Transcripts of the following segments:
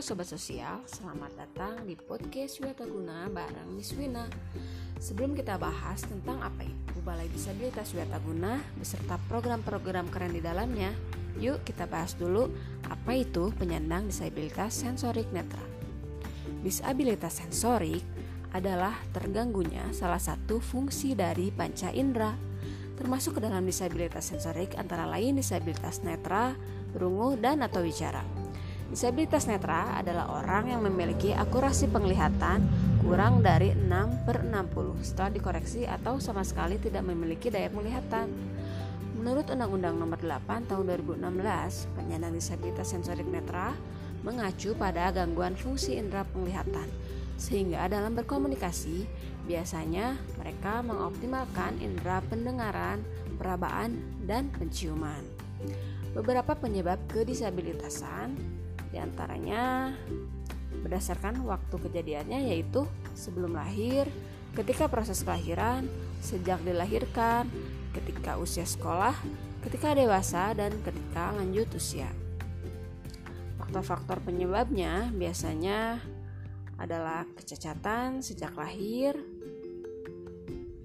Sobat Sosial, selamat datang di podcast Guna bareng Miss Wina Sebelum kita bahas tentang apa itu Balai Disabilitas Guna beserta program-program keren di dalamnya Yuk kita bahas dulu apa itu penyandang disabilitas sensorik netra Disabilitas sensorik adalah terganggunya salah satu fungsi dari panca indera termasuk ke dalam disabilitas sensorik antara lain disabilitas netra, berungu, dan atau bicara. Disabilitas netra adalah orang yang memiliki akurasi penglihatan kurang dari 6 per 60 setelah dikoreksi atau sama sekali tidak memiliki daya penglihatan. Menurut Undang-Undang Nomor 8 Tahun 2016, penyandang disabilitas sensorik netra mengacu pada gangguan fungsi indera penglihatan, sehingga dalam berkomunikasi biasanya mereka mengoptimalkan indera pendengaran, perabaan, dan penciuman. Beberapa penyebab kedisabilitasan di antaranya berdasarkan waktu kejadiannya yaitu sebelum lahir, ketika proses kelahiran, sejak dilahirkan, ketika usia sekolah, ketika dewasa, dan ketika lanjut usia. Faktor-faktor penyebabnya biasanya adalah kecacatan sejak lahir,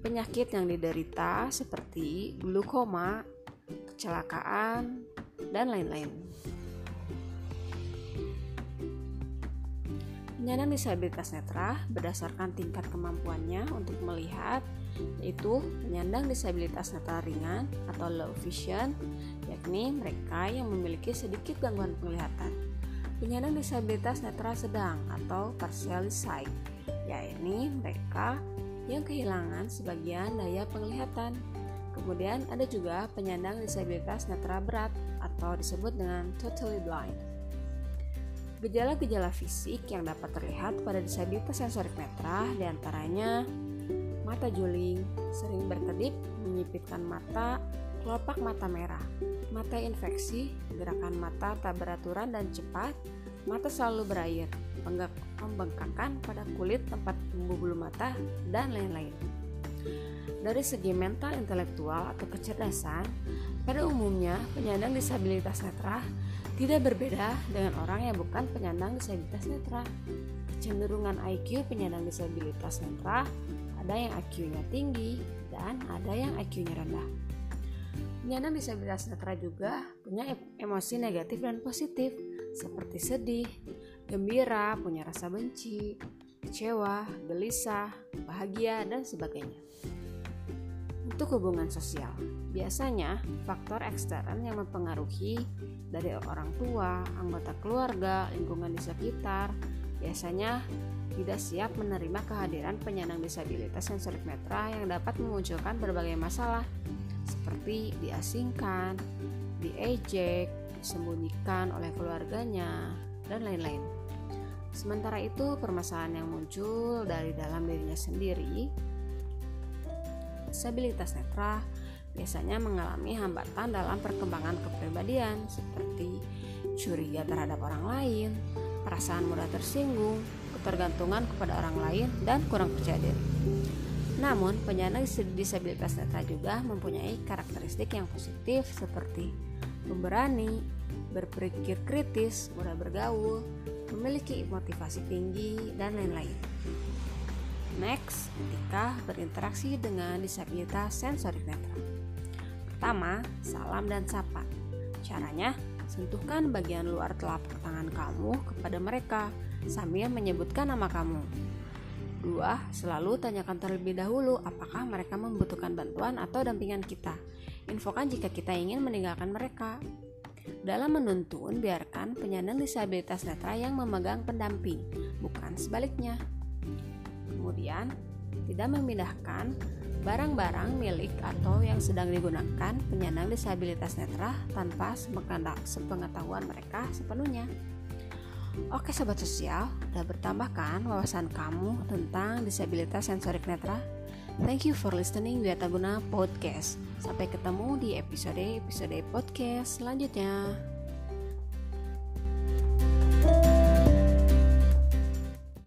penyakit yang diderita seperti glukoma, kecelakaan, dan lain-lain. Penyandang disabilitas netra berdasarkan tingkat kemampuannya untuk melihat yaitu penyandang disabilitas netra ringan atau low vision yakni mereka yang memiliki sedikit gangguan penglihatan. Penyandang disabilitas netra sedang atau partially sight yakni mereka yang kehilangan sebagian daya penglihatan. Kemudian ada juga penyandang disabilitas netra berat atau disebut dengan totally blind. Gejala-gejala fisik yang dapat terlihat pada disabilitas sensorik netra di antaranya mata juling, sering berkedip, menyipitkan mata, kelopak mata merah, mata infeksi, gerakan mata tak beraturan dan cepat, mata selalu berair, pembengkakan pada kulit tempat tumbuh bulu mata, dan lain-lain. Dari segi mental intelektual atau kecerdasan, pada umumnya penyandang disabilitas netra tidak berbeda dengan orang yang bukan penyandang disabilitas netra. Kecenderungan IQ penyandang disabilitas netra ada yang IQ-nya tinggi dan ada yang IQ-nya rendah. Penyandang disabilitas netra juga punya emosi negatif dan positif seperti sedih, gembira, punya rasa benci, kecewa, gelisah, bahagia, dan sebagainya. Untuk hubungan sosial, biasanya faktor ekstern yang mempengaruhi dari orang tua, anggota keluarga, lingkungan di sekitar, biasanya tidak siap menerima kehadiran penyandang disabilitas sensorik netra yang dapat memunculkan berbagai masalah seperti diasingkan, diejek, disembunyikan oleh keluarganya, dan lain-lain. Sementara itu, permasalahan yang muncul dari dalam dirinya sendiri disabilitas netra biasanya mengalami hambatan dalam perkembangan kepribadian seperti curiga terhadap orang lain, perasaan mudah tersinggung, ketergantungan kepada orang lain, dan kurang percaya diri. Namun, penyandang disabilitas netra juga mempunyai karakteristik yang positif seperti pemberani, berpikir kritis, mudah bergaul, memiliki motivasi tinggi, dan lain-lain. Next, ketika berinteraksi dengan disabilitas sensorik netra. Pertama, salam dan sapa. Caranya, sentuhkan bagian luar telapak tangan kamu kepada mereka sambil menyebutkan nama kamu. Dua, selalu tanyakan terlebih dahulu apakah mereka membutuhkan bantuan atau dampingan kita. Infokan jika kita ingin meninggalkan mereka. Dalam menuntun, biarkan penyandang disabilitas netra yang memegang pendamping, bukan sebaliknya kemudian tidak memindahkan barang-barang milik atau yang sedang digunakan penyandang disabilitas netra tanpa sepengetahuan mereka sepenuhnya. Oke sobat sosial, udah bertambahkan wawasan kamu tentang disabilitas sensorik netra? Thank you for listening Wiataguna Podcast. Sampai ketemu di episode-episode podcast selanjutnya.